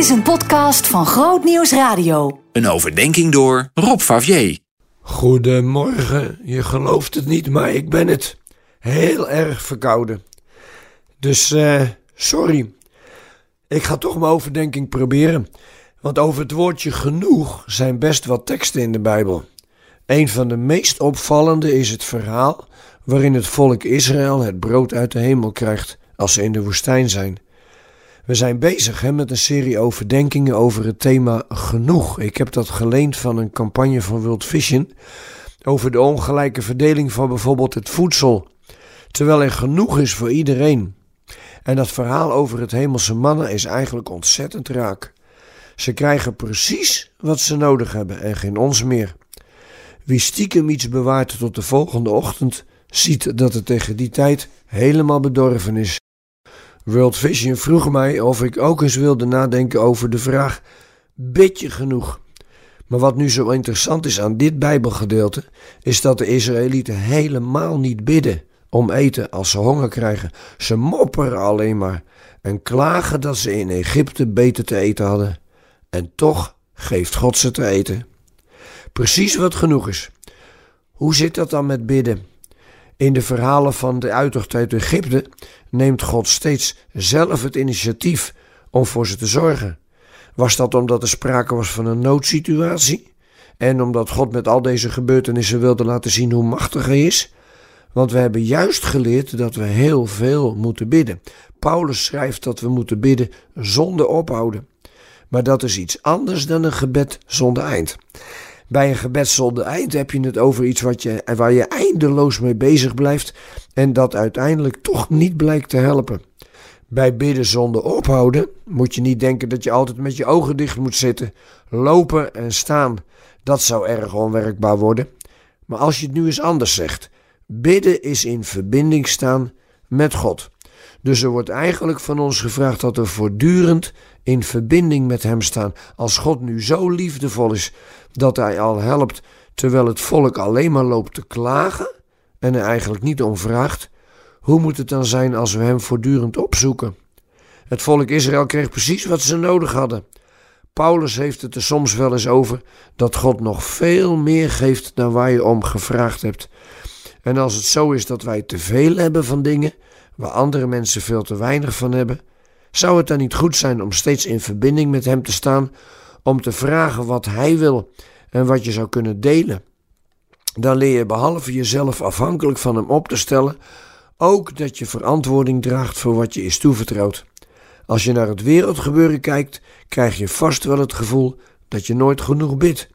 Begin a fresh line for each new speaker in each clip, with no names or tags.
is een podcast van Groot Nieuws Radio.
Een overdenking door Rob Favier.
Goedemorgen, je gelooft het niet, maar ik ben het. Heel erg verkouden. Dus eh, sorry. Ik ga toch mijn overdenking proberen. Want over het woordje genoeg zijn best wat teksten in de Bijbel. Een van de meest opvallende is het verhaal waarin het volk Israël het brood uit de hemel krijgt als ze in de woestijn zijn. We zijn bezig hè, met een serie overdenkingen over het thema genoeg. Ik heb dat geleend van een campagne van World Vision over de ongelijke verdeling van bijvoorbeeld het voedsel, terwijl er genoeg is voor iedereen. En dat verhaal over het hemelse mannen is eigenlijk ontzettend raak. Ze krijgen precies wat ze nodig hebben en geen ons meer. Wie stiekem iets bewaart tot de volgende ochtend, ziet dat het tegen die tijd helemaal bedorven is. World Vision vroeg mij of ik ook eens wilde nadenken over de vraag: bid je genoeg? Maar wat nu zo interessant is aan dit Bijbelgedeelte, is dat de Israëlieten helemaal niet bidden om eten als ze honger krijgen. Ze mopperen alleen maar en klagen dat ze in Egypte beter te eten hadden. En toch geeft God ze te eten. Precies wat genoeg is. Hoe zit dat dan met bidden? In de verhalen van de uittocht uit Egypte neemt God steeds zelf het initiatief om voor ze te zorgen. Was dat omdat er sprake was van een noodsituatie? En omdat God met al deze gebeurtenissen wilde laten zien hoe machtig hij is? Want we hebben juist geleerd dat we heel veel moeten bidden. Paulus schrijft dat we moeten bidden zonder ophouden. Maar dat is iets anders dan een gebed zonder eind. Bij een gebed zonder eind heb je het over iets wat je, waar je eindeloos mee bezig blijft en dat uiteindelijk toch niet blijkt te helpen. Bij bidden zonder ophouden moet je niet denken dat je altijd met je ogen dicht moet zitten, lopen en staan. Dat zou erg onwerkbaar worden. Maar als je het nu eens anders zegt, bidden is in verbinding staan met God. Dus er wordt eigenlijk van ons gevraagd dat we voortdurend in verbinding met Hem staan. Als God nu zo liefdevol is dat Hij al helpt terwijl het volk alleen maar loopt te klagen en er eigenlijk niet om vraagt, hoe moet het dan zijn als we Hem voortdurend opzoeken? Het volk Israël kreeg precies wat ze nodig hadden. Paulus heeft het er soms wel eens over dat God nog veel meer geeft dan waar je om gevraagd hebt. En als het zo is dat wij te veel hebben van dingen, waar andere mensen veel te weinig van hebben, zou het dan niet goed zijn om steeds in verbinding met Hem te staan, om te vragen wat Hij wil en wat je zou kunnen delen? Dan leer je behalve jezelf afhankelijk van Hem op te stellen, ook dat je verantwoording draagt voor wat je is toevertrouwd. Als je naar het wereldgebeuren kijkt, krijg je vast wel het gevoel dat je nooit genoeg bidt,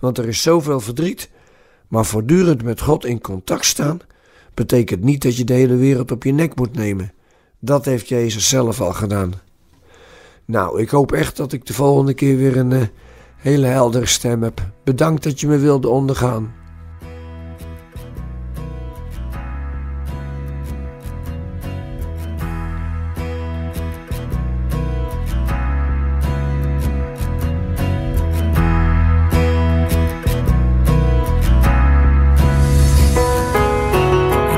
want er is zoveel verdriet. Maar voortdurend met God in contact staan, betekent niet dat je de hele wereld op je nek moet nemen. Dat heeft Jezus zelf al gedaan. Nou, ik hoop echt dat ik de volgende keer weer een uh, hele heldere stem heb. Bedankt dat je me wilde ondergaan.